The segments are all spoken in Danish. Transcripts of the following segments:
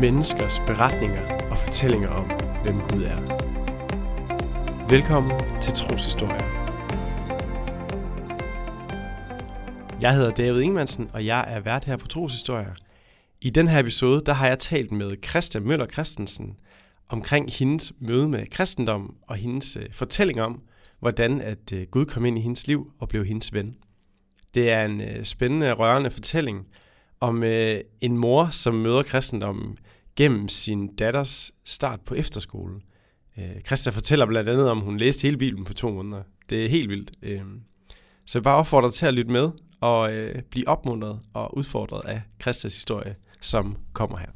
menneskers beretninger og fortællinger om, hvem Gud er. Velkommen til Troshistorie. Jeg hedder David Ingemannsen, og jeg er vært her på Troshistorie. I den her episode, der har jeg talt med Christa Møller Christensen omkring hendes møde med kristendom og hendes øh, fortælling om, hvordan at øh, Gud kom ind i hendes liv og blev hendes ven. Det er en øh, spændende og rørende fortælling om øh, en mor, som møder kristendommen gennem sin datters start på efterskole. Øh, Christa fortæller blandt andet om, hun læste hele Bibelen på to måneder. Det er helt vildt. Øh, så jeg bare opfordrer til at lytte med og øh, blive opmuntret og udfordret af Christas historie, som kommer her.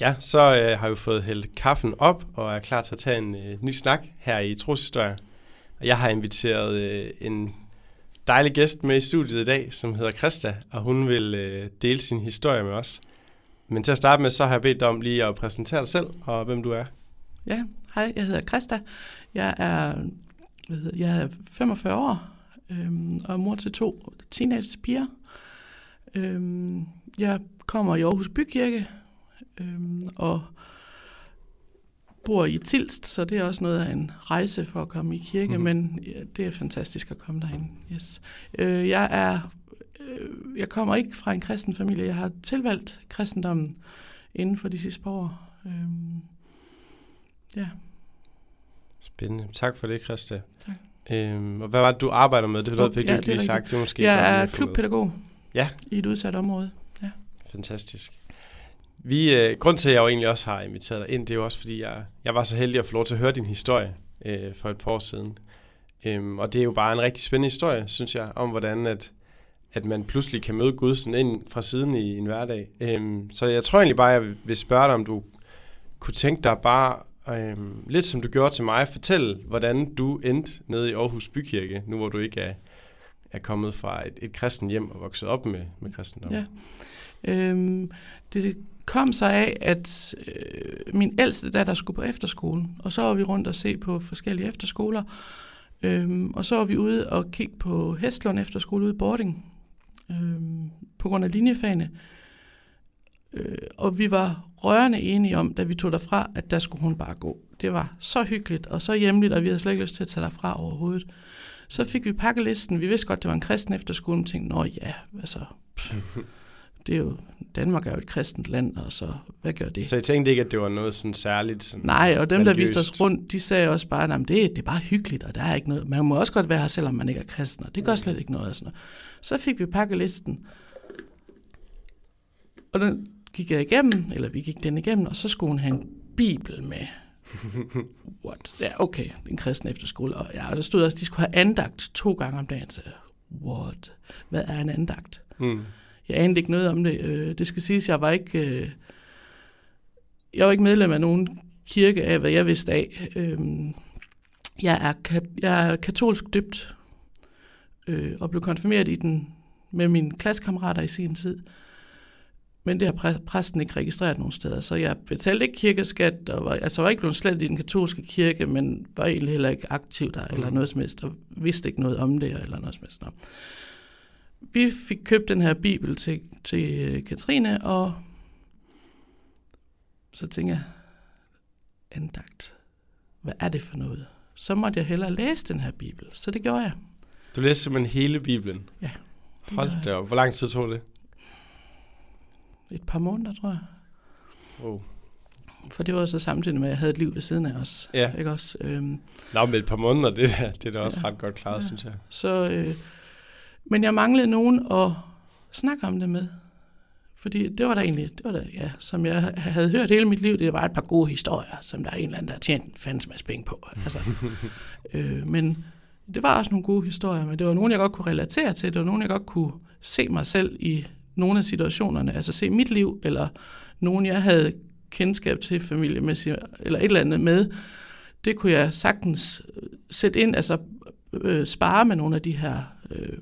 Ja, så øh, har vi fået hældt kaffen op og er klar til at tage en øh, ny snak her i Troshistorie. Og jeg har inviteret øh, en dejlig gæst med i studiet i dag, som hedder Christa, og hun vil øh, dele sin historie med os. Men til at starte med, så har jeg bedt dig om lige at præsentere dig selv og hvem du er. Ja, hej, jeg hedder Christa. Jeg er, hvad hedder, jeg er 45 år øhm, og er mor til to teenagepiger. Øhm, jeg kommer i Aarhus Bykirke øhm, og bor i Tilst, så det er også noget af en rejse for at komme i kirke, mm. men ja, det er fantastisk at komme derind. Yes. Øh, jeg er, øh, jeg kommer ikke fra en kristen familie. Jeg har tilvalgt kristendommen inden for de sidste par år. Øhm, ja. Spændende. Tak for det, Christa. Tak. Øhm, og hvad var det, du arbejder med? Det, oh, fik ja, du ikke lige sagt. Det er måske jeg er klubpædagog Ja, i et udsat område. Ja. fantastisk. Vi, øh, grund til, at jeg jo egentlig også har inviteret dig ind, det er jo også, fordi jeg, jeg var så heldig at få lov til at høre din historie øh, for et par år siden. Øhm, og det er jo bare en rigtig spændende historie, synes jeg, om hvordan at, at man pludselig kan møde Gud sådan ind fra siden i en hverdag. Øhm, så jeg tror egentlig bare, jeg vil spørge dig, om du kunne tænke dig bare, øhm, lidt som du gjorde til mig, fortælle, hvordan du endte nede i Aarhus Bykirke, nu hvor du ikke er, er kommet fra et, et kristen hjem og vokset op med, med kristendom. Ja. Øhm, det kom så af, at øh, min ældste datter skulle på efterskole, og så var vi rundt og se på forskellige efterskoler, øhm, og så var vi ude og kigge på Hestlund efterskole ude i Bording, øhm, på grund af linjefagene. Øh, og vi var rørende enige om, da vi tog derfra, at der skulle hun bare gå. Det var så hyggeligt og så hjemligt, og vi havde slet ikke lyst til at tage derfra overhovedet. Så fik vi pakkelisten. Vi vidste godt, det var en kristen efterskole, men tænkte, nå ja, altså, pff, det er jo, Danmark er jo et kristent land, og så, hvad gør det? Så jeg tænkte ikke, at det var noget sådan særligt? Sådan Nej, og dem, der viste os rundt, de sagde også bare, at det, det er bare hyggeligt, og der er ikke noget. Man må også godt være her, selvom man ikke er kristen, og det gør slet ikke noget. Og sådan noget. Så fik vi pakkelisten, og den gik jeg igennem, eller vi gik den igennem, og så skulle hun have en bibel med. What? Ja, okay, en kristen efterskole. Og, ja, og der stod også, at de skulle have andagt to gange om dagen. Så, what? Hvad er en andagt? Mm. Jeg anede ikke noget om det. Øh, Det skal siges, jeg var ikke, øh, jeg var ikke medlem af nogen kirke af, hvad jeg vidste af. Øhm, Jeg er, jeg er katolsk døbt øh, og blev konfirmeret i den med mine klassekammerater i sin tid. Men det har præ- præsten ikke registreret nogen steder, så jeg betalte ikke kirkeskat, og var, altså var ikke blevet slet i den katolske kirke, men var egentlig heller ikke aktiv der, eller Mm. noget som helst, og vidste ikke noget om det, eller noget som helst. Vi fik købt den her bibel til, til øh, Katrine, og så tænkte jeg, andagt, hvad er det for noget? Så måtte jeg hellere læse den her bibel, så det gjorde jeg. Du læste simpelthen hele Bibelen? Det Hold da op. Hvor lang tid tog det? Et par måneder, tror jeg. Wow. For det var så samtidig med, at jeg havde et liv ved siden af os. Ja. Ikke også? Øhm, Nå, med et par måneder, det, er, det er da også Ja. ret godt klaret, Ja. synes jeg. så, øh, men jeg manglede nogen at snakke om det med. Fordi det var der egentlig, det var der, ja, som jeg havde hørt hele mit liv, det var et par gode historier, som der er en eller anden, der har tjent en fandens masse penge på. Altså, øh, men det var også nogle gode historier, men det var nogle, jeg godt kunne relatere til. Det var nogle, jeg godt kunne se mig selv i nogle af situationerne. Altså se mit liv, eller nogen, jeg havde kendskab til familiemæssigt, eller et eller andet med. Det kunne jeg sagtens øh, sætte ind, altså øh, spare med nogle af de her øh,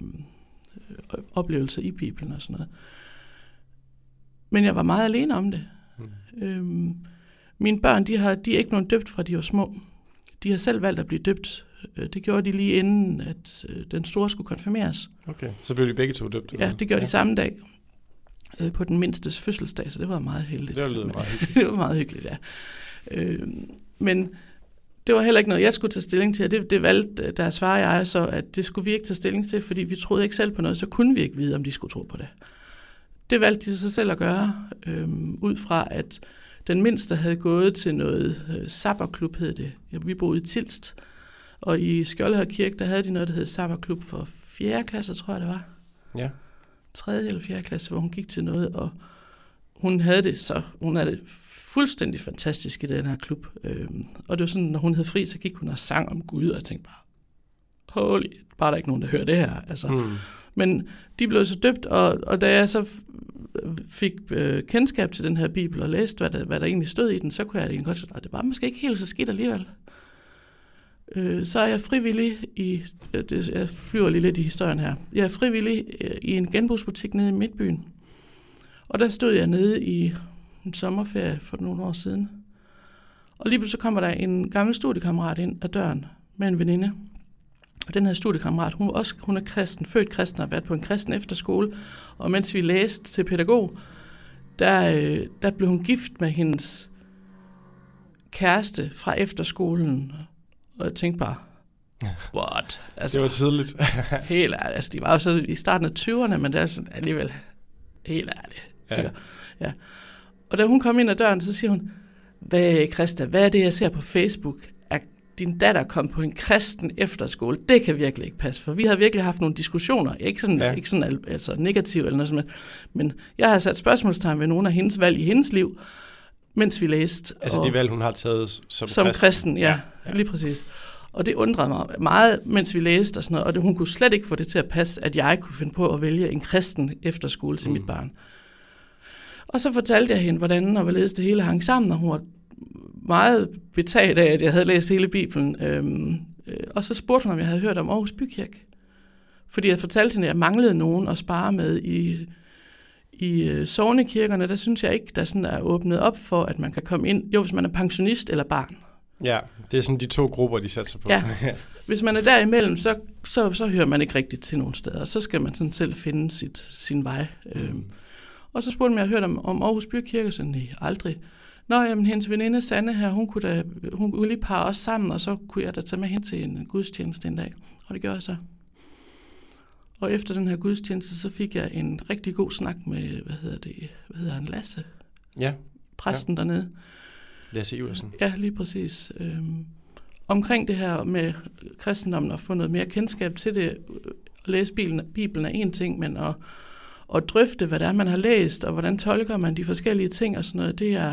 øh, oplevelser i Bibelen og sådan noget. Men jeg var meget alene om det. Mm. Øhm, mine børn, de, har, de er ikke blevet døbt fra de var små. De har selv valgt at blive døbt. Øh, Det gjorde de lige inden, at øh, den store skulle konfirmeres. Okay, så blev de begge to døbt? eller Ja, det gjorde de samme dag. øh, på den mindstes fødselsdag, så det var meget heldigt. Det lyder meget hyggeligt. det var meget hyggeligt, ja. Øh, men det var heller ikke noget, jeg skulle tage stilling til, og det, det valgte deres far og jeg så, at det skulle vi ikke tage stilling til, fordi vi troede ikke selv på noget, så kunne vi ikke vide, om de skulle tro på det. Det valgte de sig selv at gøre, øh, ud fra at den mindste havde gået til noget øh, sabberklub, hed det. Ja, vi boede i Tilst, og i Skjoldhør Kirke, der havde de noget, der hed sabberklub for 4. klasse, tror jeg det var. Ja. 3. eller 4. klasse, hvor hun gik til noget, og hun havde det så, hun havde det fuldstændig fantastisk i den her klub. Øhm, og det var sådan, når hun havde fri, så gik hun og sang om Gud, og jeg tænkte bare, holy, bare der er ikke nogen, der hører det her. Altså. Mm. Men de blev så døbt, og, og da jeg så fik øh, kendskab til den her bibel og læste, hvad der, hvad der egentlig stod i den, så kunne jeg egentlig godt sige, at det var måske ikke helt så skidt alligevel. Øh, så er jeg frivillig i, øh, det, jeg flyver lige lidt i historien her, jeg er frivillig øh, i en genbrugsbutik nede i Midtbyen. Og der stod jeg nede i en sommerferie for nogle år siden. Og lige pludselig kommer der en gammel studiekammerat ind ad døren med en veninde. Og den her studiekammerat, hun, også, hun er kristen, født kristen og har været på en kristen efterskole. Og mens vi læste til pædagog, der, øh, der blev hun gift med hendes kæreste fra efterskolen. Og jeg tænkte bare, what? Altså, det var tidligt. helt ærligt. Altså, de var jo så i starten af 20'erne, men det er sådan alligevel helt ærligt. Ja. ja. Og da hun kom ind ad døren, så siger hun, hvad, Christa, hvad er det, jeg ser på Facebook? At din datter kom på en kristen efterskole. Det kan virkelig ikke passe, for vi havde virkelig haft nogle diskussioner. Ikke sådan, ja. ikke sådan altså, negativ eller noget, men jeg har sat spørgsmålstegn ved nogle af hendes valg i hendes liv, mens vi læste. Altså de valg, hun har taget som, som kristen? kristen ja, ja, lige præcis. Og det undrede mig meget, mens vi læste og sådan noget, og det, hun kunne slet ikke få det til at passe, at jeg kunne finde på at vælge en kristen efterskole til mm. mit barn. Og så fortalte jeg hende, hvordan og hvorledes det hele hang sammen, og hun var meget betaget af, at jeg havde læst hele Bibelen. Øhm, øh, og så spurgte hun, om jeg havde hørt om Aarhus Bykirke. Fordi jeg fortalte hende, at jeg manglede nogen at spare med i, i øh, sovnekirkerne. Der synes jeg ikke, der sådan er åbnet op for, at man kan komme ind. Jo, hvis man er pensionist eller barn. Ja, det er sådan de to grupper, de satser på. Ja. Hvis man er derimellem, så, så, så hører man ikke rigtigt til nogen steder. Så skal man sådan selv finde sit, sin vej. Mm. Øhm, og så spurgte om jeg havde hørt om, om Aarhus Bykirke, så nej, aldrig. Nå, jamen, hendes veninde Sanne her, hun kunne da, hun kunne lige parre os sammen, og så kunne jeg da tage med hen til en gudstjeneste en dag. Og det gjorde jeg så. Og efter den her gudstjeneste, så fik jeg en rigtig god snak med, hvad hedder det, hvad hedder han, Lasse? Ja. Præsten ja. dernede. Lasse Iversen. Ja, lige præcis. Øhm, omkring det her med kristendommen og få noget mere kendskab til det, at læse Bibelen, Bibelen er en ting, men at at drøfte, hvad det er, man har læst, og hvordan tolker man de forskellige ting og sådan noget, det er,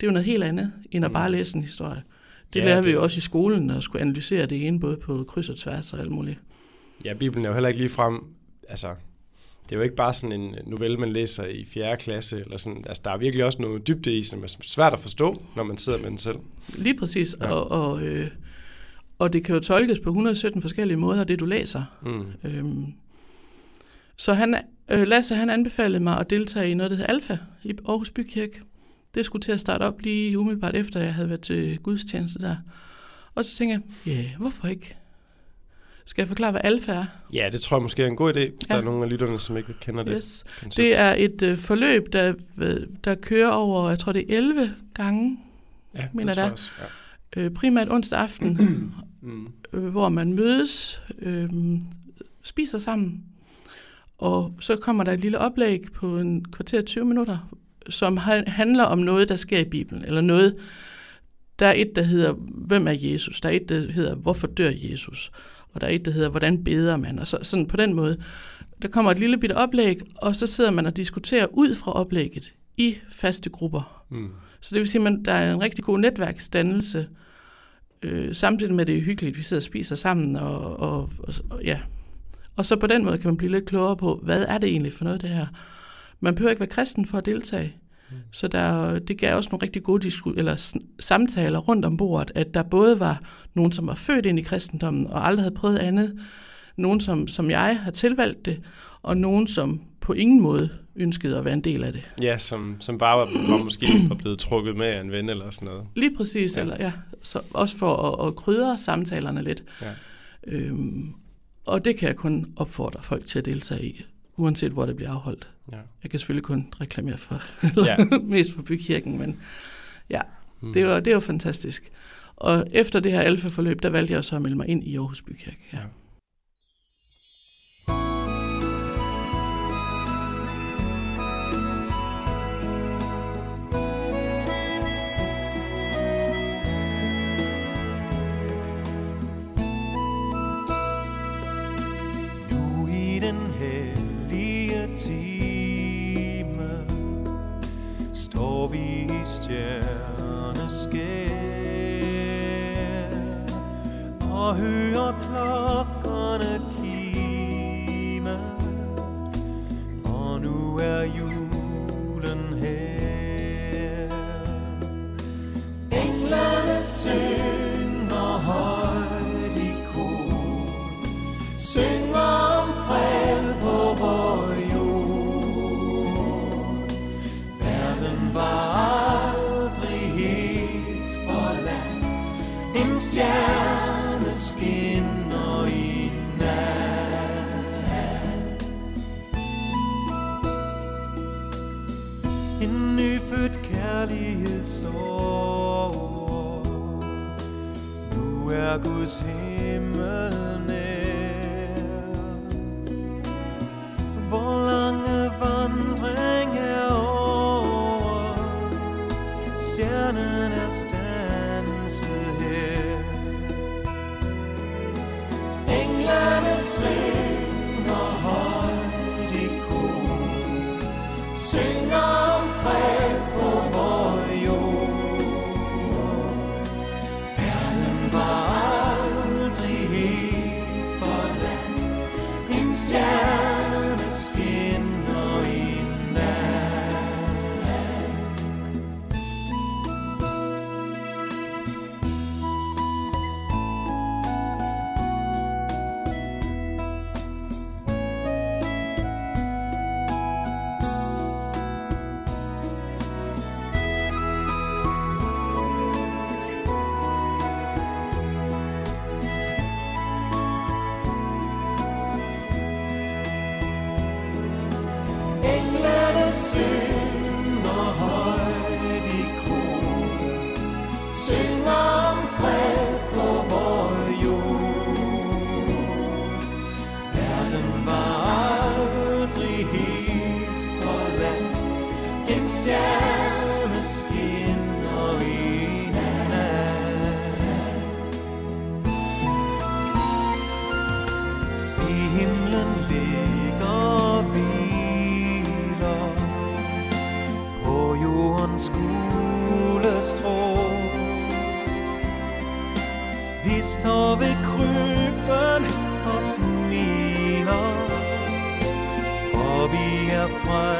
det er jo noget helt andet, end at bare mm. læse en historie. Det ja, lærer det... vi jo også i skolen, at skulle analysere det ene, både på kryds og tværs og alt muligt. Ja, Bibelen er jo heller ikke lige frem, altså, det er jo ikke bare sådan en novelle, man læser i 4. klasse, eller sådan, altså, der er virkelig også noget dybde i, som er svært at forstå, når man sidder med den selv. Lige præcis, ja. og, og, øh, og det kan jo tolkes på 117 forskellige måder, det du læser. Mm. Øhm, så han, øh, Lasse han anbefalede mig at deltage i noget, der hedder Alfa i Aarhus Bykirke. Det skulle til at starte op lige umiddelbart efter, jeg havde været til gudstjeneste der. Og så tænkte jeg, ja, yeah, hvorfor ikke? Skal jeg forklare, hvad alfa er? Ja, det tror jeg måske er en god idé. Ja. Der er nogle af lytterne, som ikke kender det. Yes. Det er et øh, forløb, der, der kører over, jeg tror det er 11 gange, ja, mener det der. Også, ja. øh, primært onsdag aften, mm. øh, hvor man mødes, øh, spiser sammen, og så kommer der et lille oplæg på en kvarter 20 minutter, som handler om noget, der sker i Bibelen, eller noget, der er et, der hedder, hvem er Jesus? Der er et, der hedder, hvorfor dør Jesus? Og der er et, der hedder, hvordan beder man? Og så, sådan på den måde. Der kommer et lille bitte oplæg, og så sidder man og diskuterer ud fra oplægget i faste grupper. Mm. Så det vil sige, at der er en rigtig god netværksdannelse, øh, samtidig med, at det er hyggeligt, vi sidder og spiser sammen, og, og, og, og ja, og så på den måde kan man blive lidt klogere på, hvad er det egentlig for noget, det her. Man behøver ikke være kristen for at deltage. Mm. Så der, det gav også nogle rigtig gode disku, eller samtaler rundt om bordet, at der både var nogen, som var født ind i kristendommen og aldrig havde prøvet andet, nogen, som, som jeg har tilvalgt det, og nogen, som på ingen måde ønskede at være en del af det. Ja, som, som bare var, var måske var blevet trukket med af en ven eller sådan noget. Lige præcis, ja. eller ja, så også for at, at krydre samtalerne lidt. Ja. Øhm, og det kan jeg kun opfordre folk til at deltage i. uanset hvor det bliver afholdt. Ja. Jeg kan selvfølgelig kun reklamere for, Ja. mest for bykirken, men ja, Mm. det var, det var fantastisk. Og efter det her alfa-forløb, der valgte jeg så at melde mig ind i Aarhus Bykirke. Ja. Ja. sing. Vi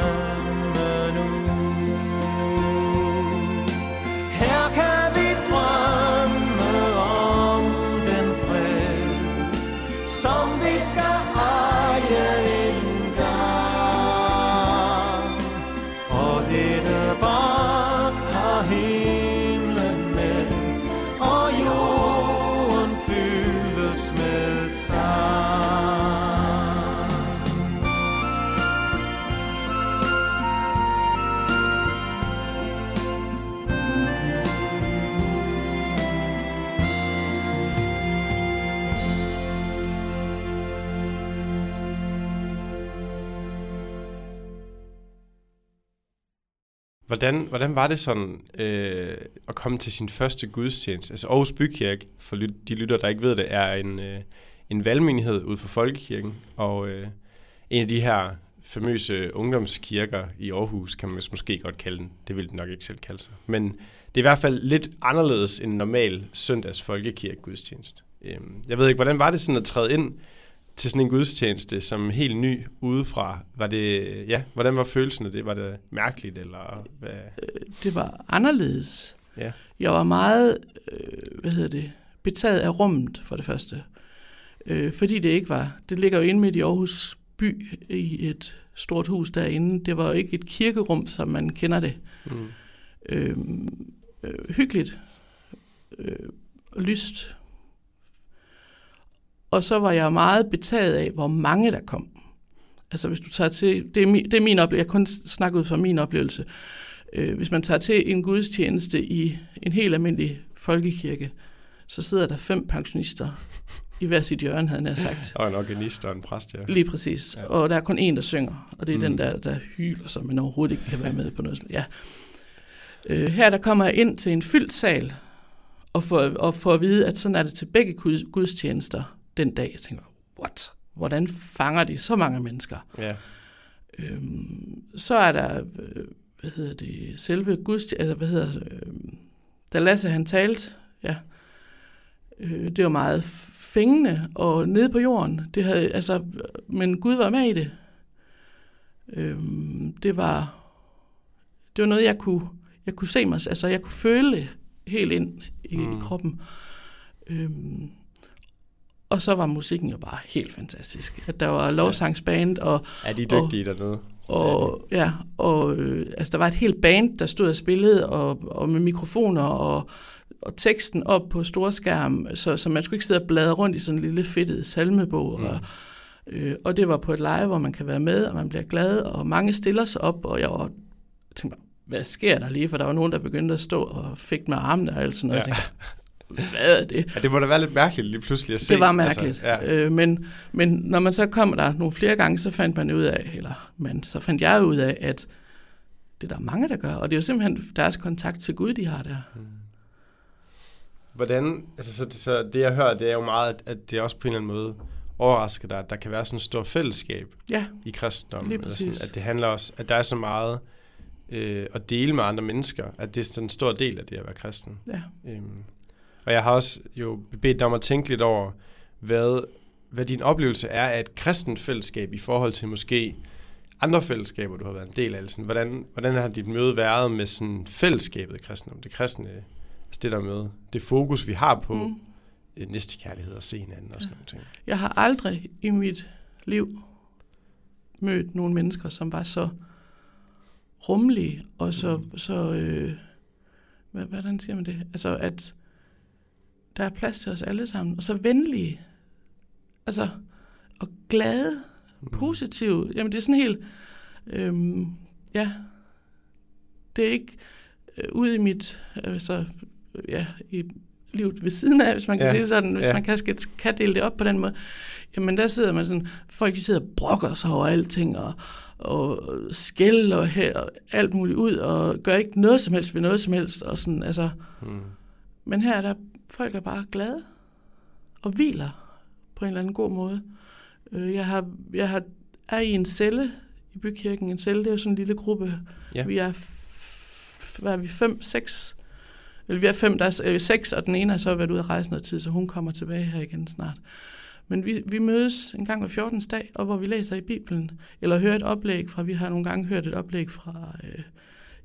Hvordan, hvordan var det sådan øh, at komme til sin første gudstjeneste? Altså Aarhus Bykirke, for lyt, de lytter, der ikke ved det, er en, øh, en valgmenighed ud for Folkekirken, og øh, en af de her famøse ungdomskirker i Aarhus, kan man måske godt kalde den. Det vil den nok ikke selv kalde sig. Men det er i hvert fald lidt anderledes end en normal søndags folkekirke gudstjeneste. Øhm, jeg ved ikke, hvordan var det sådan at træde ind til sådan en gudstjeneste som helt ny udefra? Var det, ja, hvordan var følelsen af det? Var det mærkeligt, eller hvad? Det var anderledes. Ja. Jeg var meget, øh, hvad hedder det, betaget af rummet for det første. Øh, fordi det ikke var, det ligger jo inde midt i Aarhus by i et stort hus derinde. Det var jo ikke et kirkerum, som man kender det. Mm. Øh, øh, hyggeligt øh, lyst. Og så var jeg meget betaget af, hvor mange der kom. Altså hvis du tager til, det er min, det er min oplevelse, jeg kun snakker ud fra min oplevelse. Øh, hvis man tager til en gudstjeneste i en helt almindelig folkekirke, så sidder der fem pensionister i hver sit hjørne, havde jeg sagt. Og en organist og en præst, ja. Lige præcis. Ja. Og der er kun en, der synger, og det er Mm. den der, der hyler, som man overhovedet ikke kan være med på noget. Ja. Øh, her der kommer jeg ind til en fyldt sal, og får, og får at vide, at sådan er det til begge guds- gudstjenester den dag. Jeg tænker, what? Hvordan fanger de så mange mennesker? ja. Øhm, så er der, øh, hvad hedder det, selve gudstjeneste, altså hvad hedder det, øh, da Lasse han talte, ja, øh, det var meget fængende og nede på jorden. Det havde, altså, men Gud var med i det. Øhm, det var, det var noget, jeg kunne, jeg kunne se mig, altså jeg kunne føle det helt ind i. Mm. i kroppen. Øhm, og så var musikken jo bare helt fantastisk. At der var lovsangsband, og Er de dygtige dernede? og, ja, og øh, altså, der var et helt band, der stod og spillede, og, og med mikrofoner og, og teksten op på storskærm, så, så man skulle ikke sidde og bladre rundt i sådan en lille fedtet salmebog. Mm. Og, øh, og det var på et live, hvor man kan være med, og man bliver glad, og mange stiller sig op, og jeg var, tænkte hvad sker der lige? For der var nogen, der begyndte at stå og fik med armene og alt sådan noget. Ja. Ja. Jeg tænkte, hvad er det? Ja, det må da være lidt mærkeligt lige pludselig at se. Det var mærkeligt. Altså, ja. Altså, ja. øh, men, men når man så kom der nogle flere gange, så fandt man ud af, eller man, så fandt jeg ud af, at det er der mange, der gør. Og det er jo simpelthen deres kontakt til Gud, de har der. Hvordan, altså så, så det jeg hører, det er jo meget, at, det også på en eller anden måde overrasker dig, at der kan være sådan et stort fællesskab Ja, i kristendommen. Eller sådan, at det handler også, at der er så meget øh, at dele med andre mennesker, at det er sådan en stor del af det at være kristen. ja. Øhm, og jeg har også jo bedt dig om at tænke lidt over, hvad, hvad din oplevelse er af et kristent fællesskab i forhold til måske andre fællesskaber, du har været en del af. Sådan, hvordan, hvordan har dit møde været med sådan fællesskabet i kristendom, det kristne, altså det der med, det fokus, vi har på mm. Mm. næstekærlighed og se hinanden og sådan nogle ting. Jeg har aldrig i mit liv mødt nogle mennesker, som var så rummelige og så, Mm. så øh, hvordan siger man det? Altså, at der er plads til os alle sammen, og så venlige, altså, og glade, Mm. positive. Jamen, det er sådan helt, øhm, ja, det er ikke øh, ude i mit, altså, ja, i livet ved siden af, hvis man kan Ja, sige sådan, hvis ja. man kan, skal, kan dele det op på den måde. Jamen, der sidder man sådan, folk de sidder og brokker sig over alting, og, og skælder og, her, og alt muligt ud, og gør ikke noget som helst ved noget som helst, og sådan, altså, Mm. men her er der, folk er bare glade, og hviler på en eller anden god måde. Øh, Jeg, har, jeg har, er i en celle i bykirken. En celle, det er jo sådan en lille gruppe. Ja. Vi er, f- hvad er vi, fem, seks? Eller vi er fem, der er øh, seks, og den ene har så været ude at rejse noget tid, så hun kommer tilbage her igen snart. Men vi, vi mødes en gang hver 14. dag, og hvor vi læser i Bibelen, eller hører et oplæg fra, vi har nogle gange hørt et oplæg fra øh,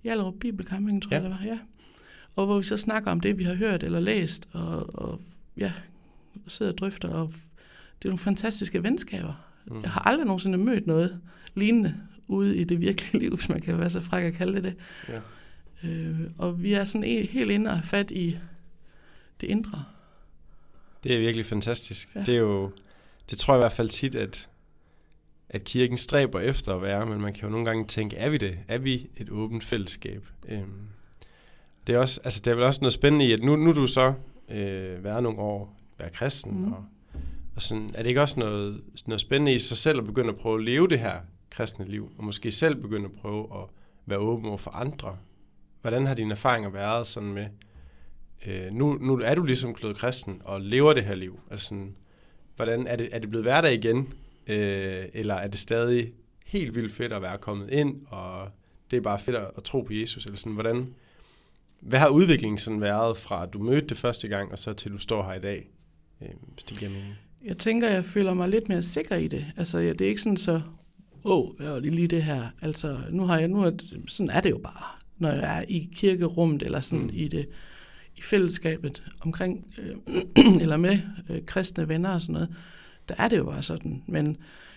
Hjallerup Bibelcamping, tror ja. jeg det var, ja. Og hvor vi så snakker om det, vi har hørt eller læst, og, og ja, sidder og drøfter, og det er nogle fantastiske venskaber. Mm. Jeg har aldrig nogensinde mødt noget lignende ude i det virkelige liv, hvis man kan være så fræk at kalde det det. Ja. Øh, og vi er sådan e- helt inde og fat i det indre. Det er virkelig fantastisk. Ja. Det er jo, det tror jeg i hvert fald tit, at, at kirken stræber efter at være, men man kan jo nogle gange tænke, er vi det? Er vi et åbent fællesskab? Øhm, det er også, altså det er vel også noget spændende i, at nu, nu er du så øh, været nogle år, være kristen, mm. Og, og sådan, er det ikke også noget, noget spændende i sig selv at begynde at prøve at leve det her kristne liv, og måske selv begynde at prøve at være åben over for andre? Hvordan har dine erfaringer været sådan med, øh, nu, nu er du ligesom blevet kristen og lever det her liv. Altså sådan, hvordan er det, er det blevet hverdag igen? Øh, eller er det stadig helt vildt fedt at være kommet ind, og det er bare fedt at, at tro på Jesus? Eller sådan, hvordan, hvad har udviklingen sådan været fra, at du mødte det første gang, og så til du står her i dag? Øh, hvis det giver mening. Jeg tænker, jeg føler mig lidt mere sikker i det. Altså, ja, det er ikke sådan så, åh, oh, det lige det her. Altså, nu har jeg, nu er, det- sådan er det jo bare, når jeg er i kirkerummet, eller sådan mm. i det, i fællesskabet omkring, øh, eller med øh, kristne venner og sådan noget, der er det jo bare sådan. Men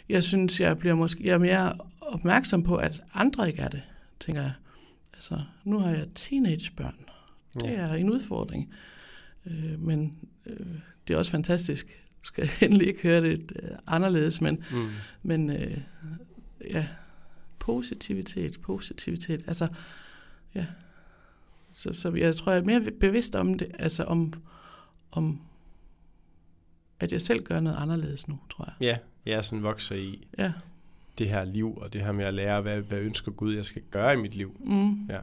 jeg synes, jeg bliver måske jeg er mere opmærksom på, at andre ikke er det, tænker jeg. Altså, nu har jeg teenagebørn. Det er en udfordring. Øh, men øh, det er også fantastisk. Jeg skal endelig ikke høre det øh, anderledes, men, Mm. men øh, ja, positivitet, positivitet. Altså, ja. Så, så jeg tror, jeg er mere bevidst om det, altså om, om at jeg selv gør noget anderledes nu, tror jeg. Ja, jeg sådan vokser i Ja. Det her liv, og det her med at lære, hvad, hvad ønsker Gud, jeg skal gøre i mit liv. Mm. Ja.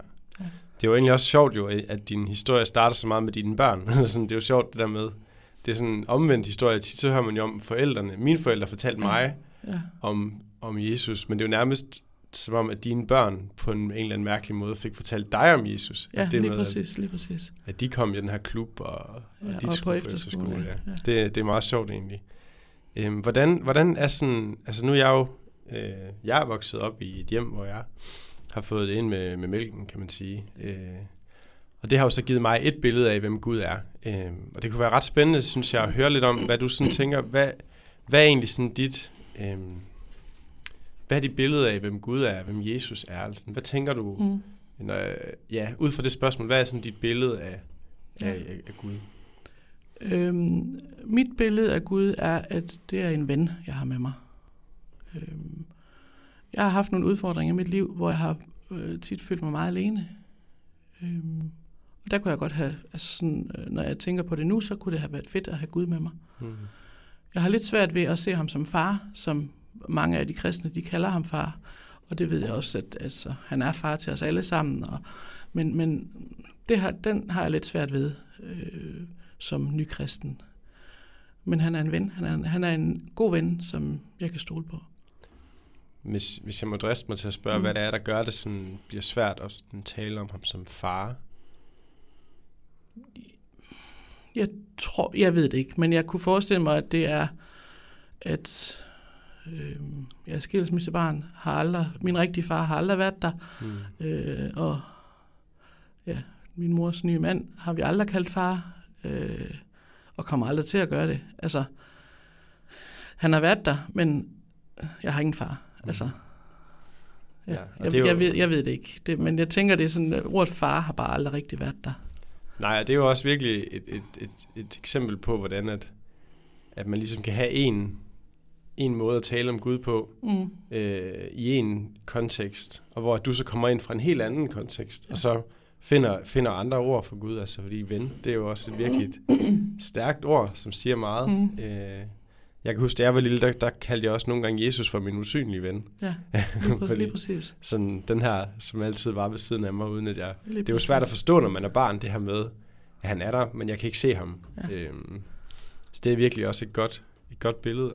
Ja. Det er jo egentlig også sjovt jo, at din historie starter så meget med dine børn. Det er jo sjovt det der med, det er sådan en omvendt historie. Tit så hører man jo om forældrene. Mine forældre fortalte mig Ja. om, om Jesus, men det er jo nærmest som om, at dine børn på en, en eller anden mærkelig måde fik fortalt dig om Jesus. Ja, Altså, det lige med, at- præcis, lige præcis. At de kom i den her klub, og, og Ja, de og på skulle efterskole, ja. ja. Det, det er meget sjovt egentlig. Øhm, hvordan, hvordan er sådan, altså nu er jeg jo, øh, jeg er vokset op i et hjem, hvor jeg har fået det ind med, med mælken, kan man sige. Øh, og det har jo så givet mig et billede af, hvem Gud er. Øh, og det kunne være ret spændende, synes jeg, at høre lidt om, hvad du sådan tænker, hvad, hvad er egentlig sådan dit, øh, hvad er dit billede af, hvem Gud er, hvem Jesus er? Altså, hvad tænker du, Mm. når, ja, ud fra det spørgsmål, hvad er sådan dit billede af, Ja. af, af, af Gud? Øhm, mit billede af Gud er, at det er en ven, jeg har med mig. Øhm, jeg har haft nogle udfordringer i mit liv, hvor jeg har øh, tit følt mig meget alene. Øhm, og der kunne jeg godt have, altså sådan, øh, når jeg tænker på det nu, så kunne det have været fedt at have Gud med mig. Mm. Jeg har lidt svært ved at se ham som far, som mange af de kristne, de kalder ham far. Og det ved jeg også, at altså, han er far til os alle sammen. Og, men men det har, den har jeg lidt svært ved øh, som nykristen. Men han er en ven. Han er en, han er en god ven, som jeg kan stole på. Hvis, hvis jeg må driste mig til at spørge, Mm. hvad det er, der gør det sådan, bliver svært at sådan, tale om ham som far. Jeg tror, jeg ved det ikke, men jeg kunne forestille mig, at det er, at øh, jeg er skilsmissebarn, har aldrig, min rigtige far har aldrig været der, Mm. øh, og ja, min mors nye mand har vi aldrig kaldt far, øh, og kommer aldrig til at gøre det. Altså, han har været der, men jeg har ingen far. Altså, ja, Ja, jeg, det jo- jeg, ved, jeg ved det ikke, det, men jeg tænker, det er sådan, at ordet far har bare aldrig rigtig været der. Nej, det er jo også virkelig et, et, et, et eksempel på, hvordan at, at man ligesom kan have en, en måde at tale om Gud på Mm. øh, i en kontekst, og hvor du så kommer ind fra en helt anden kontekst, ja. og så finder, finder andre ord for Gud, altså fordi ven, det er jo også et virkelig et stærkt ord, som siger meget. Mm. Øh, jeg kan huske, da jeg var lille, der, der kaldte jeg også nogle gange Jesus for min usynlige ven. Ja, lige, præ- Fordi- lige præcis. Sådan den her, som altid var ved siden af mig, uden at jeg... Lige Det er jo præcis. svært at forstå, når man er barn, det her med, at han er der, men jeg kan ikke se ham. Ja. Øhm, så det er virkelig også et godt, et godt billede.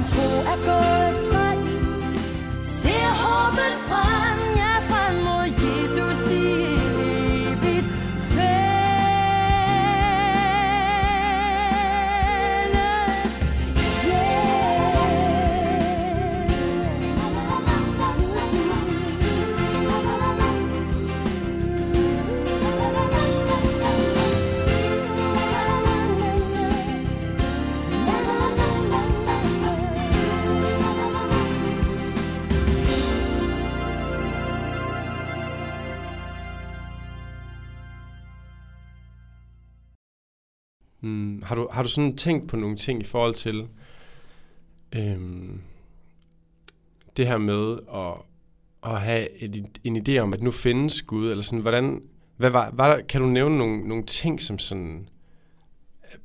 Når min har, du, har du sådan tænkt på nogle ting i forhold til øhm, det her med at, at have et, en idé om, at nu findes Gud, eller sådan, hvordan, hvad var, var der, kan du nævne nogle, nogle ting, som sådan er,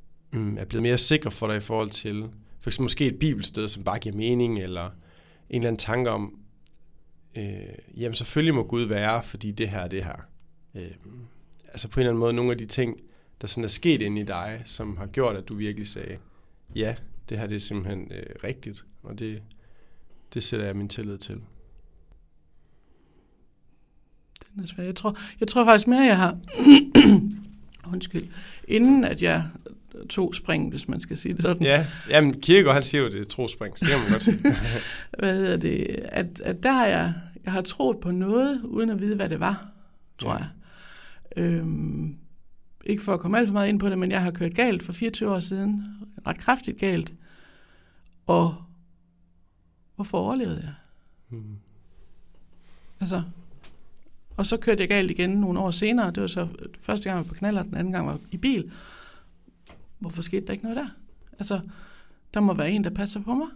er blevet mere sikre for dig i forhold til, for eksempel måske et bibelsted, som bare giver mening, eller en eller anden tanke om, øh, jamen selvfølgelig må Gud være, fordi det her er det her. Øh, altså på en eller anden måde, nogle af de ting, der sådan er sket inde i dig, som har gjort, at du virkelig sagde, ja, det her det er simpelthen øh, rigtigt, og det, det sætter jeg min tillid til. Den er svær. Jeg tror, jeg tror faktisk mere, jeg har... Undskyld. Inden at jeg tog spring, hvis man skal sige det sådan. Ja, jamen Kierkegaard, han siger jo, det er trospring, så det kan man godt sige. Hvad hedder det? At, at der har jeg, jeg har troet på noget, uden at vide, hvad det var, tror Ja. jeg. Øhm, ikke for at komme alt for meget ind på det, men jeg har kørt galt for 24 år siden. Ret kraftigt galt. Og hvorfor overlevede jeg? Hmm. Altså, og så kørte jeg galt igen nogle år senere. Det var så første gang jeg var på knaller, den anden gang var i bil. Hvorfor skete der ikke noget der? Altså, der må være en, der passer på mig.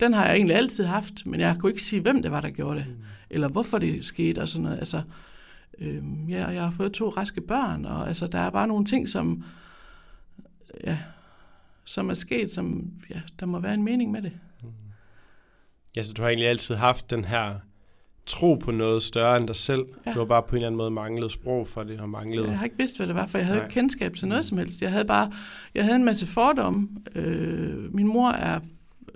Den har jeg egentlig altid haft, men jeg kunne ikke sige, hvem det var, der gjorde det. Eller hvorfor det skete og sådan noget. Altså, øhm, ja, og jeg har fået to raske børn, og altså, der er bare nogle ting, som, ja, som er sket, som, ja, der må være en mening med det. Ja, så du har egentlig altid haft den her tro på noget større end dig selv. Ja. Du har bare på en eller anden måde manglet sprog for det, og manglet... Jeg har ikke vidst, hvad det var, for jeg havde Nej. ikke kendskab til noget som helst. Jeg havde bare, jeg havde en masse fordomme. Øh, min mor er,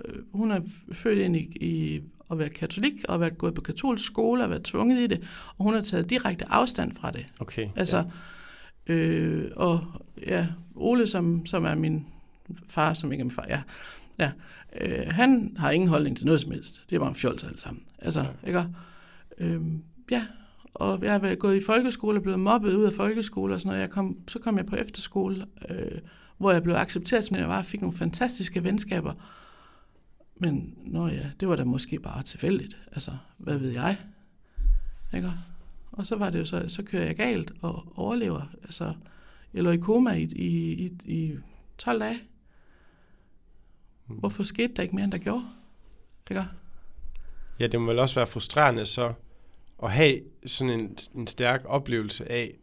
øh, hun er født ind i, i at være katolik, og været gået på katolsk skole, og været tvunget i det, og hun har taget direkte afstand fra det. Okay, Altså, ja. øh, og ja, Ole, som, som er min far, som ikke er min far, ja, ja øh, han har ingen holdning til noget som helst. Det er bare en fjols alle sammen. Altså, ja. ikke? Øh, ja, og jeg har gået i folkeskole og blevet mobbet ud af folkeskole og sådan noget. Jeg kom, så kom jeg på efterskole, øh, hvor jeg blev accepteret, som jeg var, og fik nogle fantastiske venskaber. Men nå ja, det var da måske bare tilfældigt. Altså, hvad ved jeg? Ikke? Og så var det jo så, så kører jeg galt og overlever. Altså, jeg lå i koma i, i, i, i 12 dage. Hvorfor skete der ikke mere, end der gjorde? Ikke? Ja, det må vel også være frustrerende så at have sådan en, en stærk oplevelse af,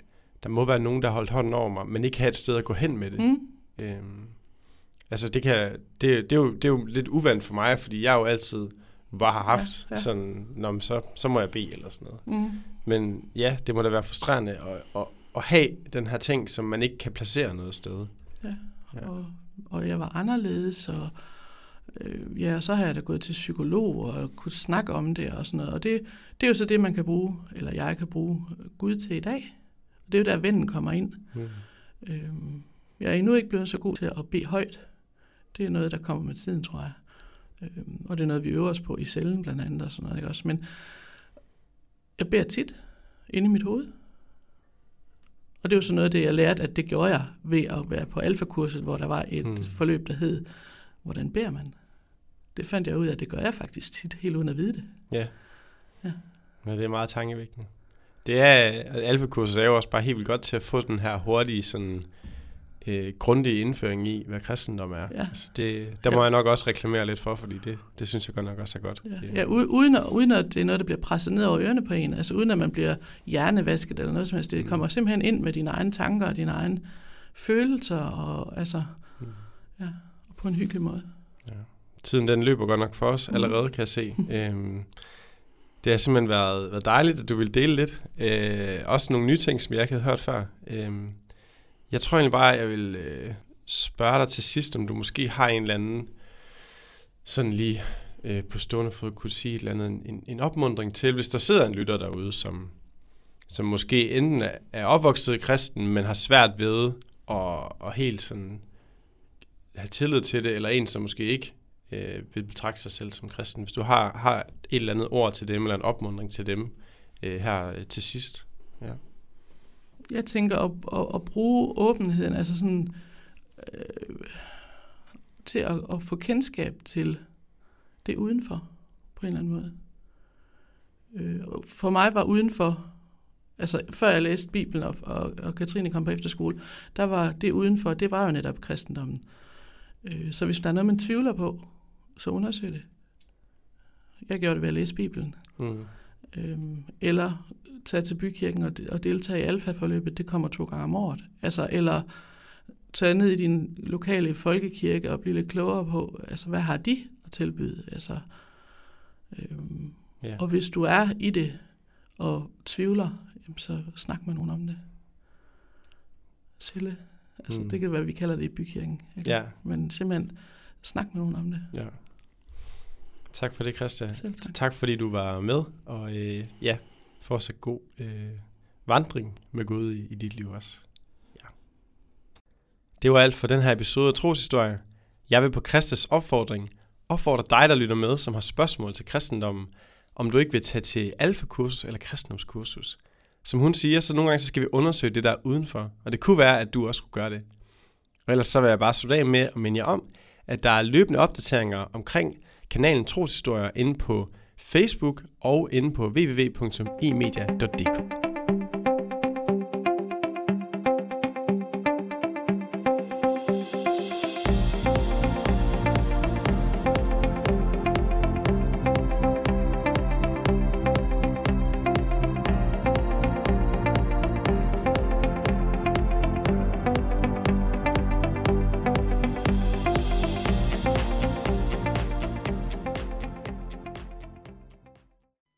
der må være nogen, der har holdt hånden over mig, men ikke have et sted at gå hen med det. Mm. Øhm, altså det, kan, det, det, er jo, det er jo lidt uvandt for mig, fordi jeg jo altid bare har haft ja, Ja, sådan, Nå, men så, så må jeg bede eller sådan noget. Mm. Men ja, det må da være frustrerende at, at, at have den her ting, som man ikke kan placere noget sted. Ja. Ja. Og, og jeg var anderledes, og øh, ja, så har jeg da gået til psykolog og kunne snakke om det og sådan noget. Og det, det er jo så det, man kan bruge, eller jeg kan bruge Gud til i dag. Og det er jo der, vennen kommer ind. Mm. Øhm, jeg er endnu ikke blevet så god til at bede højt. Det er noget, der kommer med tiden, tror jeg. Øhm, og det er noget, vi øver os på i cellen blandt andet og sådan noget. Ikke også? Men jeg beder tit inde i mit hoved. Og det er jo sådan noget, det jeg lærte, at det gjorde jeg ved at være på alfakurset, hvor der var et Mm. mm. forløb, der hed, hvordan beder man? Det fandt jeg ud af, at det gør jeg faktisk tit, helt uden at vide det. Ja. Ja. ja. det er meget tankevækkende. Det er, alfakurset er jo også bare helt vildt godt til at få den her hurtige sådan, øh, grundig indføring i, hvad kristendom er. Ja. Altså det, der må Ja. jeg nok også reklamere lidt for, fordi det, det synes jeg godt nok også er godt. Ja, ja uden, at, uden at det er noget, der bliver presset ned over ørerne på en, altså uden at man bliver hjernevasket eller noget som helst. Mm. Det kommer simpelthen ind med dine egne tanker og dine egne følelser, og altså, Mm. ja, og på en hyggelig måde. Tiden den løber godt nok for os Mhm. allerede, kan jeg se. øhm, det har simpelthen været, været dejligt, at du vil dele lidt. Øh, også nogle nye ting, som jeg ikke havde hørt før. Øhm, jeg tror egentlig bare, at jeg vil øh, spørge dig til sidst, om du måske har en eller anden, sådan lige øh, på stående fod, kunne sige et eller andet, en, en opmundring til, hvis der sidder en lytter derude, som, som måske enten er, opvokset kristen, men har svært ved at, at helt sådan have tillid til det, eller en, som måske ikke øh, vil betragte sig selv som kristen. Hvis du har, har et eller andet ord til dem, eller en opmundring til dem øh, her øh, til sidst. Ja. Jeg tænker at, at, at bruge åbenheden, altså sådan, øh, til at, at få kendskab til det udenfor, på en eller anden måde. Øh, for mig var udenfor, altså før jeg læste Bibelen, og, og, og Katrine kom på efterskole, der var det udenfor, det var jo netop kristendommen. Øh, så hvis der er noget, man tvivler på, så undersøg det. Jeg gjorde det ved at læse Bibelen. Mm. Øhm, eller tage til bykirken og, og deltage i alfaforløbet, det kommer to gange om året. Altså, eller tage ned i din lokale folkekirke og blive lidt klogere på, altså, hvad har de at tilbyde? Altså, øhm, Ja. Og hvis du er i det og tvivler, jamen, så snak med nogen om det. Sille. Altså, Mm. det kan være, vi kalder det i bykirken. Ikke? Ja. Men simpelthen, snak med nogen om det. ja. Tak for det, Christian. Tak. Tak fordi du var med, og øh, ja, fortsat god øh, vandring med Gud i, i dit liv også. Ja. Det var alt for den her episode af Troshistorie. Jeg vil på Kristus opfordring opfordre dig, der lytter med, som har spørgsmål til kristendommen, om du ikke vil tage til alfakursus eller kristendomskursus. Som hun siger, så nogle gange så skal vi undersøge det der er udenfor, og det kunne være, at du også skulle gøre det. Og ellers så vil jeg bare slutte af med at minde jer om, at der er løbende opdateringer omkring kanalen Troshistorier inde på Facebook og inde på www.emedia.dk.